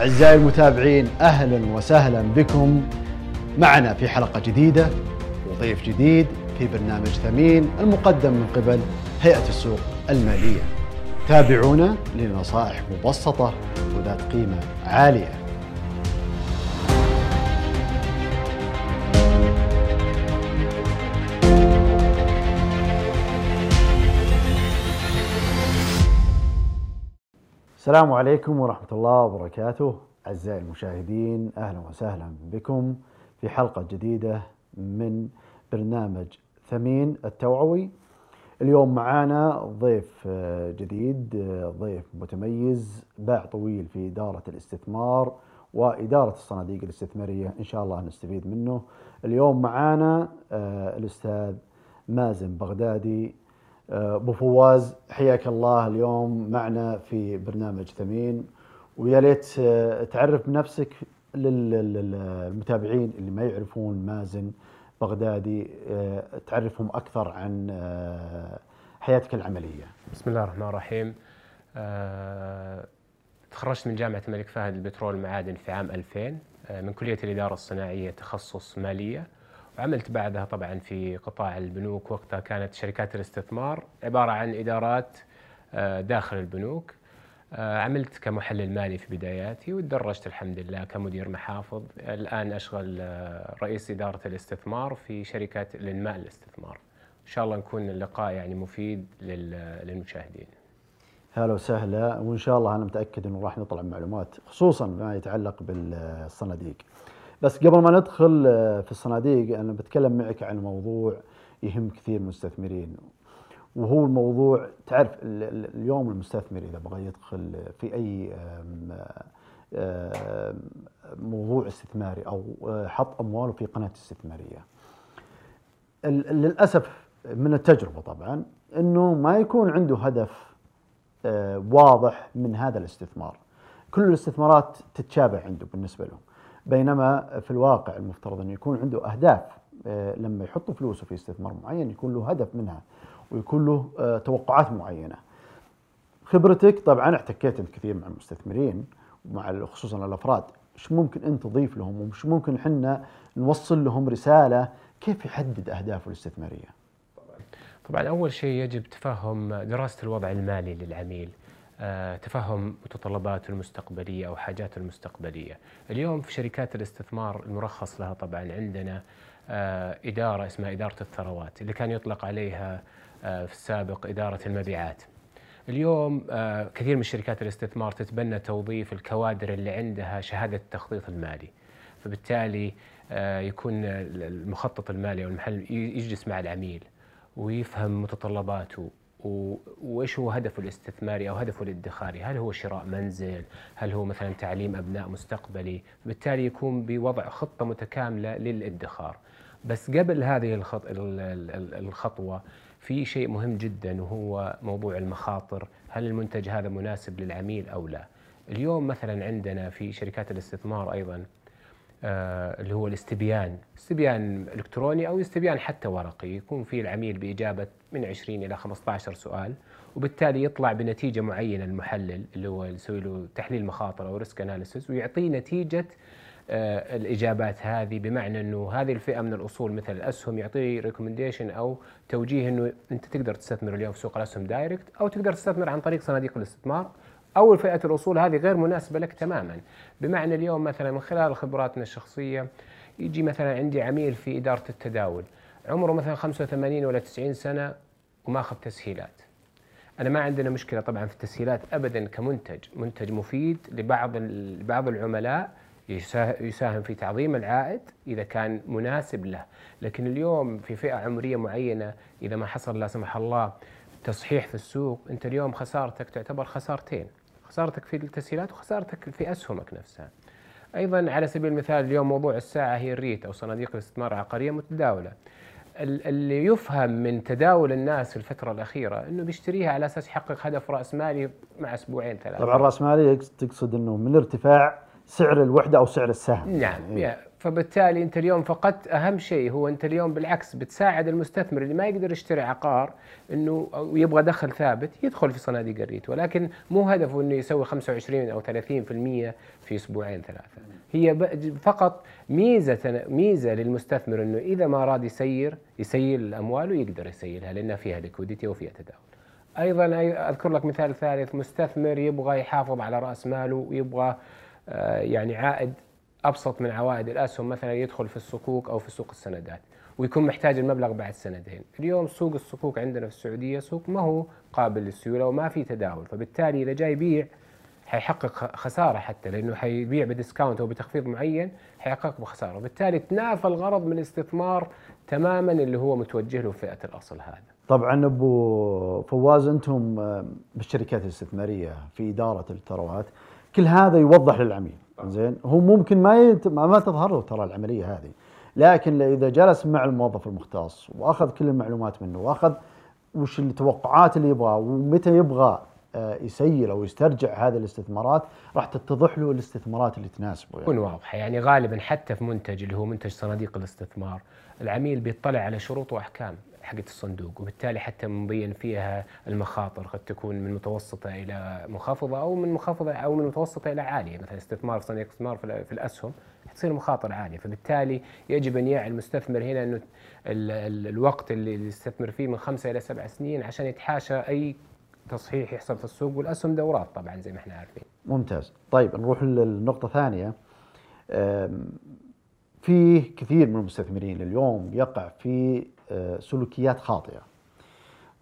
أعزائي المتابعين أهلا وسهلا بكم معنا في حلقة جديدة وضيف جديد في برنامج ثمين المقدم من قبل هيئة السوق المالية. تابعونا لنصائح مبسطة وذات قيمة عالية. السلام عليكم ورحمة الله وبركاته. أعزائي المشاهدين أهلا وسهلا بكم في حلقة جديدة من برنامج ثمين التوعوي. اليوم معانا ضيف جديد ضيف متميز باع طويل في إدارة الاستثمار وإدارة الصناديق الاستثمارية إن شاء الله نستفيد منه. اليوم معانا آه، الأستاذ مازن بغدادي أبو فواز حياك الله اليوم معنا في برنامج ثمين ويا ليت تعرف بنفسك للمتابعين اللي ما يعرفون مازن بغدادي تعرفهم أكثر عن حياتك العملية. بسم الله الرحمن الرحيم. تخرجت من جامعة الملك فهد للبترول والمعادن في عام 2000 من كلية الإدارة الصناعية تخصص مالية. وعملت بعدها طبعا في قطاع البنوك وقتها كانت شركات الاستثمار عبارة عن إدارات آه، داخل البنوك. آه، عملت كمحلل مالي في بداياتي وتدرجت الحمد لله كمدير محافظ. الآن أشغل آه، رئيس إدارة الاستثمار في شركة الإنماء الاستثمار. إن شاء الله نكون اللقاء يعني مفيد للمشاهدين. هلا وسهلا وإن شاء الله أنا متأكد أنه راح نطلع معلومات خصوصا ما يتعلق بالصناديق. بس قبل ما ندخل آه، في الصناديق أنا بتكلم معك عن موضوع يهم كثير المستثمرين وهو الموضوع تعرف اليوم المستثمر إذا بغى يدخل في أي موضوع استثماري أو آه، حط أمواله في قناة استثمارية. للأسف من التجربة طبعا إنه ما يكون عنده هدف آه، واضح من هذا الاستثمار. كل الاستثمارات تتشابه عنده بالنسبة له بينما في الواقع المفترض أن يكون عنده أهداف آه، لما يحط فلوسه في استثمار معين يكون له هدف منها ويكون له آه، توقعات معينة. خبرتك طبعا احتكيت أنت كثير مع المستثمرين ومع خصوصا الأفراد إيش ممكن أنت تضيف لهم ومش ممكن إحنا نوصل لهم رسالة كيف يحدد اهدافه الاستثمارية؟ طبعا أول شيء يجب تفهم دراسة الوضع المالي للعميل. تفهم متطلباته المستقبلية أو حاجاته المستقبلية. اليوم في شركات الاستثمار المرخص لها طبعا عندنا آه، إدارة اسمها إدارة الثروات اللي كان يطلق عليها آه، في السابق إدارة المبيعات. اليوم كثير من شركات الاستثمار تتبنى توظيف الكوادر اللي عندها شهادة التخطيط المالي. فبالتالي يكون المخطط المالي أو المحل يجلس مع العميل ويفهم متطلباته وإيش هو هدفه الاستثماري أو هدفه الادخاري؟ هل هو شراء منزل؟ هل هو مثلا تعليم أبناء مستقبلي؟ بالتالي يكون بوضع خطة متكاملة للادخار. بس قبل هذه الخطوة في شيء مهم جدا وهو موضوع المخاطر، هل المنتج هذا مناسب للعميل أو لا؟ اليوم مثلا عندنا في شركات الاستثمار أيضا آه، اللي هو الاستبيان استبيان إلكتروني أو استبيان حتى ورقي يكون فيه العميل بإجابة من 20 إلى 15 سؤال وبالتالي يطلع بنتيجة معينة المحلل اللي هو يسوي له تحليل مخاطر أو risk analysis ويعطيه نتيجة آه، الإجابات هذه بمعنى أنه هذه الفئة من الأصول مثل الأسهم يعطيه recommendation أو توجيه أنه أنت تقدر تستثمر اليوم في سوق الأسهم direct أو تقدر تستثمر عن طريق صناديق الاستثمار أو فئة الأصول هذه غير مناسبة لك تماما. بمعنى اليوم مثلا من خلال خبراتنا الشخصية يجي مثلا عندي عميل في إدارة التداول. عمره مثلا 85 ولا 90 سنة وما أخذ تسهيلات أنا ما عندنا مشكلة طبعا في التسهيلات أبدا كمنتج منتج مفيد لبعض بعض العملاء يساهم في تعظيم العائد إذا كان مناسب له لكن اليوم في فئة عمرية معينة إذا ما حصل لا سمح الله تصحيح في السوق أنت اليوم خسارتك تعتبر خسارتين خسارتك في التسهيلات وخسارتك في أسهمك نفسها. أيضا على سبيل المثال اليوم موضوع الساعة هي الريت أو صناديق الاستثمار العقاريه متداولة. اللي يفهم من تداول الناس في الفترة الأخيرة إنه بيشتريها على أساس يحقق هدف رأس مالي مع أسبوعين ثلاثة. طبعا رأس مالي تقصد إنه من ارتفاع سعر الوحدة أو سعر السهم نعم إيه. فبالتالي انت اليوم فقدت أهم شيء هو انت اليوم بالعكس بتساعد المستثمر اللي ما يقدر يشتري عقار إنه يبغى دخل ثابت يدخل في صناديق الريت ولكن مو هدفه إنه يسوي 25 أو 30% في أسبوعين ثلاثة. هي فقط ميزة ميزة للمستثمر إنه إذا ما راد يسير يسيل أمواله يقدر يسيلها لأنها فيها ليكوديتي وفيها تداول. أيضا أذكر لك مثال ثالث مستثمر يبغى يحافظ على رأس ماله ويبغى آه، يعني عائد أبسط من عوائد الأسهم مثلا يدخل في الصكوك أو في سوق السندات ويكون محتاج المبلغ بعد سنتين اليوم سوق الصكوك عندنا في السعودية سوق ما هو قابل للسيولة وما في تداول فبالتالي إذا جاي يبيع حيحقق خسارة حتى لأنه حيبيع ب discount أو بتخفيض معين حيحقق بخسارة. وبالتالي تنافى الغرض من الاستثمار تماما اللي هو متوجه له فئة الأصل هذا. طبعا أبو فواز أنتم آه، بالشركات الاستثمارية في إدارة الثروات كل هذا يوضح للعميل زين. هو ممكن ما يت... ما تظهر له ترى العملية هذه. لكن إذا جلس مع الموظف المختص وأخذ كل المعلومات منه وأخذ وش التوقعات اللي يبغاه ومتى يبغى آه، يسيل أو يسترجع هذه الاستثمارات راح تتضح له الاستثمارات اللي تناسبه يعني. تكون واضحه يعني غالبا حتى في منتج اللي هو منتج صناديق الاستثمار العميل بيطلع على شروط وأحكام. حقت الصندوق وبالتالي حتى مبين فيها المخاطر قد تكون من متوسطة إلى منخفضه أو من منخفضه أو من متوسطة إلى عالية. مثلا استثمار في صناديق الاستثمار في ال- في الأسهم حتصير مخاطر عالية. فبالتالي يجب أن يعي المستثمر هنا أنه ال- ال- الوقت اللي يستثمر فيه من خمسة إلى سبع سنين عشان يتحاشى أي تصحيح يحصل في السوق والأسهم دورات طبعا زي ما إحنا عارفين. ممتاز. طيب نروح للنقطة ثانية أم، في كثير من المستثمرين اليوم يقع في سلوكيات خاطئة.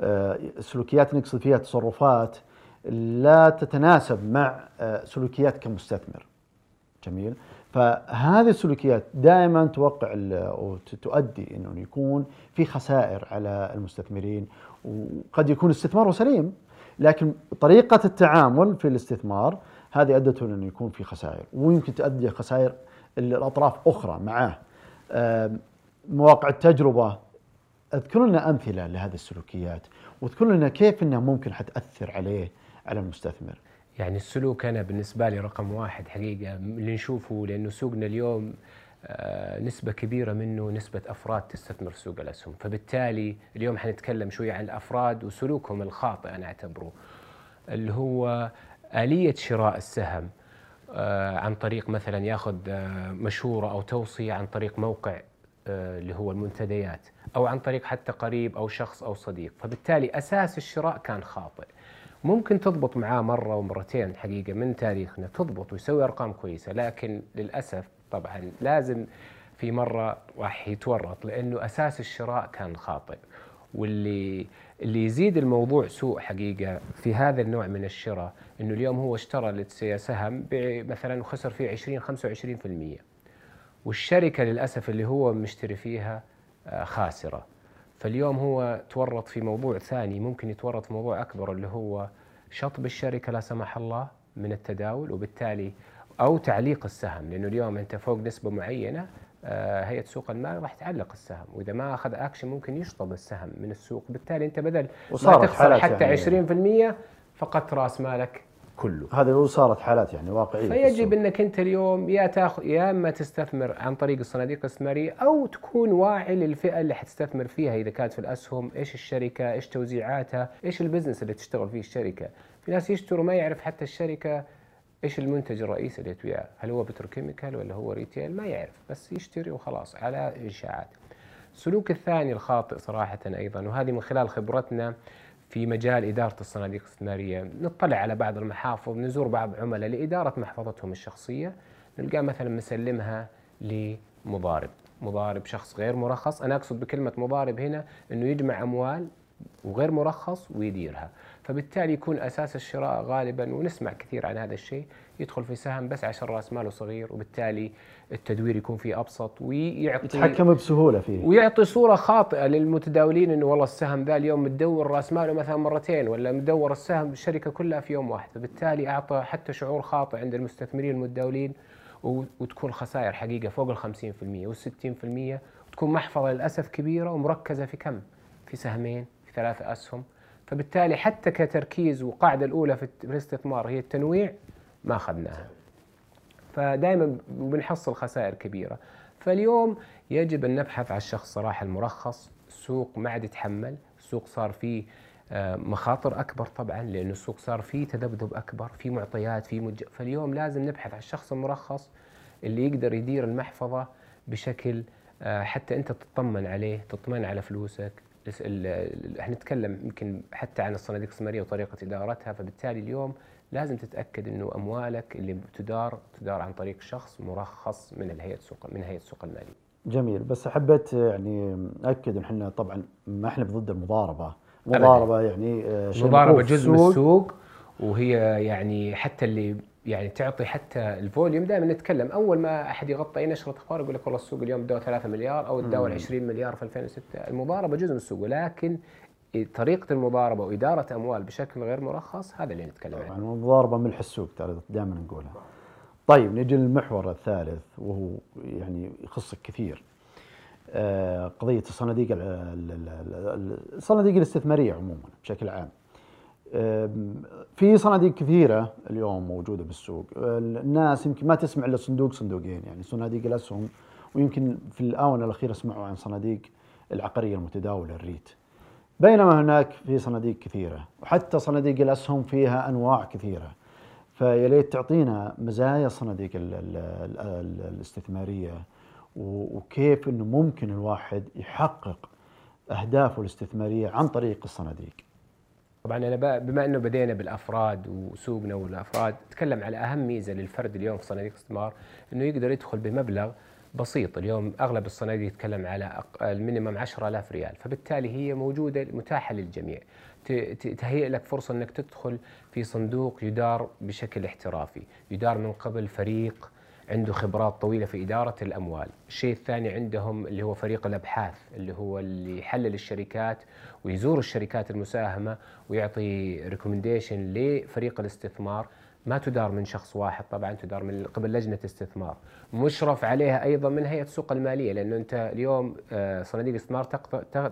أه، سلوكيات نقصد فيها تصرفات لا تتناسب مع أه، سلوكيات كمستثمر. جميل. فهذه السلوكيات دائما توقع ال- أو ت- تؤدي إنه يكون في خسائر على المستثمرين وقد يكون استثماره سليم. لكن طريقة التعامل في الاستثمار هذه أدت انه يكون في خسائر ويمكن تؤدي خسائر الاطراف أخرى معاه مواقع التجربة أذكر لنا أمثلة لهذه السلوكيات واذكر لنا كيف إنها ممكن حتأثر عليه على المستثمر. يعني السلوك أنا بالنسبة لي رقم واحد حقيقة اللي نشوفه لأنه سوقنا اليوم آه، نسبة كبيرة منه نسبة أفراد تستثمر في سوق الأسهم. فبالتالي اليوم حنتكلم شوية عن الأفراد وسلوكهم الخاطئ أنا أعتبره. اللي هو آلية شراء السهم آه، عن طريق مثلا ياخذ آه، مشورة أو توصية عن طريق موقع اللي هو المنتديات أو عن طريق حتى قريب أو شخص أو صديق. فبالتالي أساس الشراء كان خاطئ. ممكن تضبط معاه مرة ومرتين حقيقة من تاريخنا تضبط ويسوي أرقام كويسة لكن للأسف طبعا لازم في مرة راح يتورط لأنه أساس الشراء كان خاطئ. واللي اللي يزيد الموضوع سوء حقيقة في هذا النوع من الشراء أنه اليوم هو اشترى سهم مثلا وخسر فيه 20 25% والشركة للأسف اللي هو مشتري فيها آه، خاسرة. فاليوم هو تورط في موضوع ثاني ممكن يتورط في موضوع أكبر اللي هو شطب الشركة لا سمح الله من التداول وبالتالي أو تعليق السهم لأنه اليوم أنت فوق نسبة معينة آه، هيئة سوق المال راح تعلق السهم وإذا ما أخذ أكشن ممكن يشطب السهم من السوق. بالتالي أنت بدل ما تخسر حتى يعني. 20% فقدت رأس مالك. كله هذه لو صارت حالات يعني واقعية في فيجب. إنك أنت اليوم يا تاخذ يا إما تستثمر عن طريق الصناديق الاستثماريه أو تكون واعي للفئة اللي حتستثمر فيها إذا كانت في الأسهم، إيش الشركة، إيش توزيعاتها، إيش ال business اللي تشتغل فيه الشركة. في ناس يشتروا ما يعرف حتى الشركة إيش المنتج الرئيسي اللي تبيعه، هل هو petrochemical ولا هو retail ما يعرف بس يشتري وخلاص على اشاعات. السلوك الثاني الخاطئ صراحة أيضا وهذه من خلال خبرتنا في مجال إدارة الصناديق الاستثمارية. نطلع على بعض المحافظ نزور بعض عملاء لإدارة محفظتهم الشخصية. نلقاه مثلا مسلمها لمضارب. مضارب شخص غير مرخص. أنا أقصد بكلمة مضارب هنا أنه يجمع أموال وغير مرخص ويديرها. فبالتالي يكون أساس الشراء غالبا ونسمع كثير عن هذا الشيء يدخل في سهم بس عشان رأس ماله صغير وبالتالي التدوير يكون فيه أبسط ويعطي يتحكم بسهولة فيه. ويعطي صورة خاطئة للمتداولين إنه والله السهم ذا اليوم متدور رأس ماله مثلا مرتين ولا مدور السهم الشركة كلها في يوم واحد. فبالتالي أعطى حتى شعور خاطئ عند المستثمرين المتداولين وتكون خسائر حقيقة فوق ال 50% وال 60% وتكون محفظة للأسف كبيرة ومركزة في كم؟ في سهمين في ثلاثة أسهم. فبالتالي حتى كتركيز وقاعدة الأولى في الاستثمار هي التنويع ما أخذناها. فدائما بنحصل خسائر كبيرة. فاليوم يجب أن نبحث على الشخص صراحة المرخص. السوق ما عاد يتحمل. السوق صار فيه آه، مخاطر أكبر طبعا لأنه السوق صار فيه تذبذب أكبر في معطيات في مج... فاليوم لازم نبحث على الشخص المرخص اللي يقدر يدير المحفظة بشكل آه، حتى أنت تطمن عليه تطمن على فلوسك. إحنا نتكلم يمكن حتى عن الصناديق الاستثماريه وطريقة إدارتها. فبالتالي اليوم لازم تتأكد إنه أموالك اللي تدار تدار عن طريق شخص مرخص من الهيئة السوق من هيئه السوق المالي. جميل. بس حبيت يعني اكد إن إحنا طبعا ما إحنا ضد المضاربة، المضاربه يعني آه، المضاربة جزء من السوق. وهي يعني حتى اللي يعني تعطي حتى الفوليوم. دائما نتكلم أول ما أحد يغطي أي نشرة أخبار يقول لك والله السوق اليوم تداول 3 مليار أو تداول 20 مليار في 2006 المضاربة جزء من السوق ولكن طريقة المضاربة وإدارة أموال بشكل غير مرخص هذا اللي نتكلم عنه. يعني المضاربه ملح السوق دائما نقولها. طيب نجي للمحور الثالث وهو يعني يخصك كثير. آه، قضية الصناديق الصناديق الاستثمارية عموما بشكل عام. في صناديق كثيرة اليوم موجودة بالسوق الناس يمكن ما تسمع إلا صندوق صندوقين يعني صناديق الأسهم ويمكن في الآونة الأخيرة سمعوا عن صناديق العقارية المتداولة الريت بينما هناك في صناديق كثيرة وحتى صناديق الأسهم فيها أنواع كثيرة. فيا ليت تعطينا مزايا الصناديق الاستثمارية وكيف أنه ممكن الواحد يحقق أهدافه الاستثمارية عن طريق الصناديق. طبعا أنا بما إنه بدينا بالأفراد وسوقنا والأفراد اتكلم على أهم ميزة للفرد اليوم في صناديق الاستثمار إنه يقدر يدخل بمبلغ بسيط. اليوم أغلب الصناديق يتكلم على المينيمم 10000 ريال فبالتالي هي موجودة متاحة للجميع. تهيئ لك فرصة إنك تدخل في صندوق يدار بشكل احترافي. يدار من قبل فريق عنده خبرات طويلة في إدارة الأموال، الشيء الثاني عندهم اللي هو فريق الأبحاث اللي هو اللي يحلل الشركات ويزور الشركات المساهمة ويعطي ريكومنديشن لفريق الاستثمار. ما تدار من شخص واحد طبعا تدار من قبل لجنة استثمار مشرف عليها أيضا من هيئة السوق المالية لأنه أنت اليوم آه، صناديق الاستثمار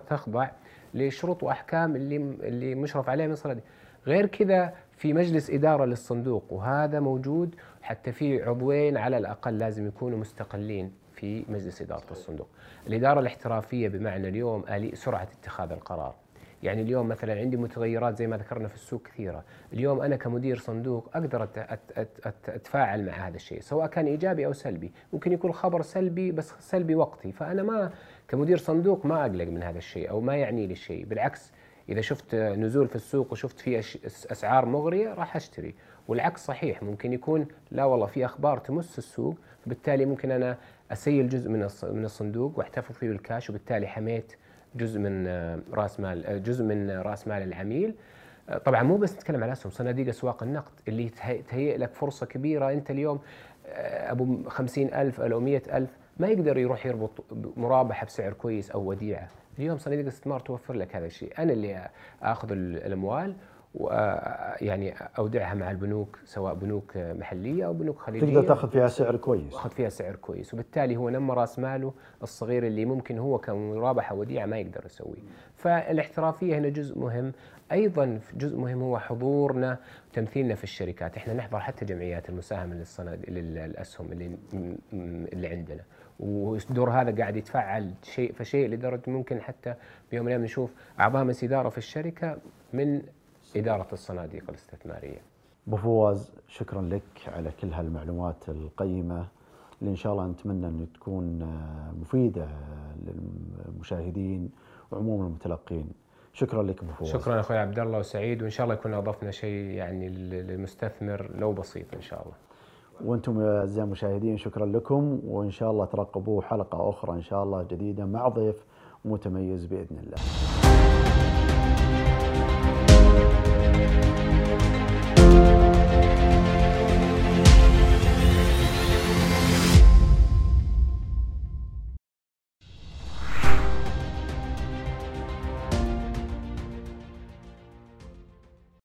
تخضع لشروط وأحكام اللي اللي مشرف عليها من صناديق غير كذا في مجلس إدارة للصندوق وهذا موجود حتى في عضوين على الأقل لازم يكونوا مستقلين في مجلس إدارة الصندوق. الإدارة الاحترافية بمعنى اليوم سرعة اتخاذ القرار. يعني اليوم مثلا عندي متغيرات زي ما ذكرنا في السوق كثيرة، اليوم أنا كمدير صندوق أقدر أتفاعل مع هذا الشيء، سواء كان إيجابي أو سلبي، ممكن يكون خبر سلبي بس سلبي وقتي، فأنا ما كمدير صندوق ما أقلق من هذا الشيء أو ما يعني لي شيء، بالعكس إذا شفت نزول في السوق وشفت في أسعار مغرية راح أشتري. والعكس صحيح ممكن يكون لا والله في أخبار تمس السوق فبالتالي ممكن أنا أسيل جزء من من الصندوق وأحتفظ فيه بالكاش وبالتالي حميت جزء من راس مال جزء من راس مال العميل. طبعا مو بس نتكلم على أسهم صناديق أسواق النقد اللي تهيئ لك فرصة كبيرة. أنت اليوم أبو خمسين ألف أو مئة ألف ما يقدر يروح يربط مرابحة بسعر كويس أو وديعة. اليوم صناديق الاستثمار توفر لك هذا الشيء. أنا اللي آخذ الأموال ويعني أودعها مع البنوك سواء بنوك محلية أو بنوك خليجية. تقدر تأخذ فيها سعر كويس. تأخذ فيها سعر كويس. وبالتالي هو نمى رأس ماله الصغير اللي ممكن هو كمرابحة وديعة ما يقدر يسويه. فالاحترافية هنا جزء مهم. أيضا جزء مهم هو حضورنا وتمثيلنا في الشركات. إحنا نحضر حتى جمعيات المساهمة للصناديق للأسهم اللي اللي عندنا. والدور هذا قاعد يتفعل شيء فشيء لدرجة ممكن حتى بيوم من الأيام نشوف أعضاء مجلس اداره في الشركة من إدارة الصناديق الاستثمارية. أبو فواز شكرا لك على كل هالمعلومات القيمة اللي إن شاء الله نتمنى إن تكون مفيدة للمشاهدين وعموم المتلقين. شكرا لك أبو فواز. شكرا أخوي عبد الله وسعيد وإن شاء الله يكون أضفنا شيء يعني للمستثمر لو بسيط إن شاء الله. وأنتم أعزائي المشاهدين شكرا لكم وإن شاء الله ترقبوا حلقة أخرى إن شاء الله جديدة مع ضيف متميز بإذن الله. Bye.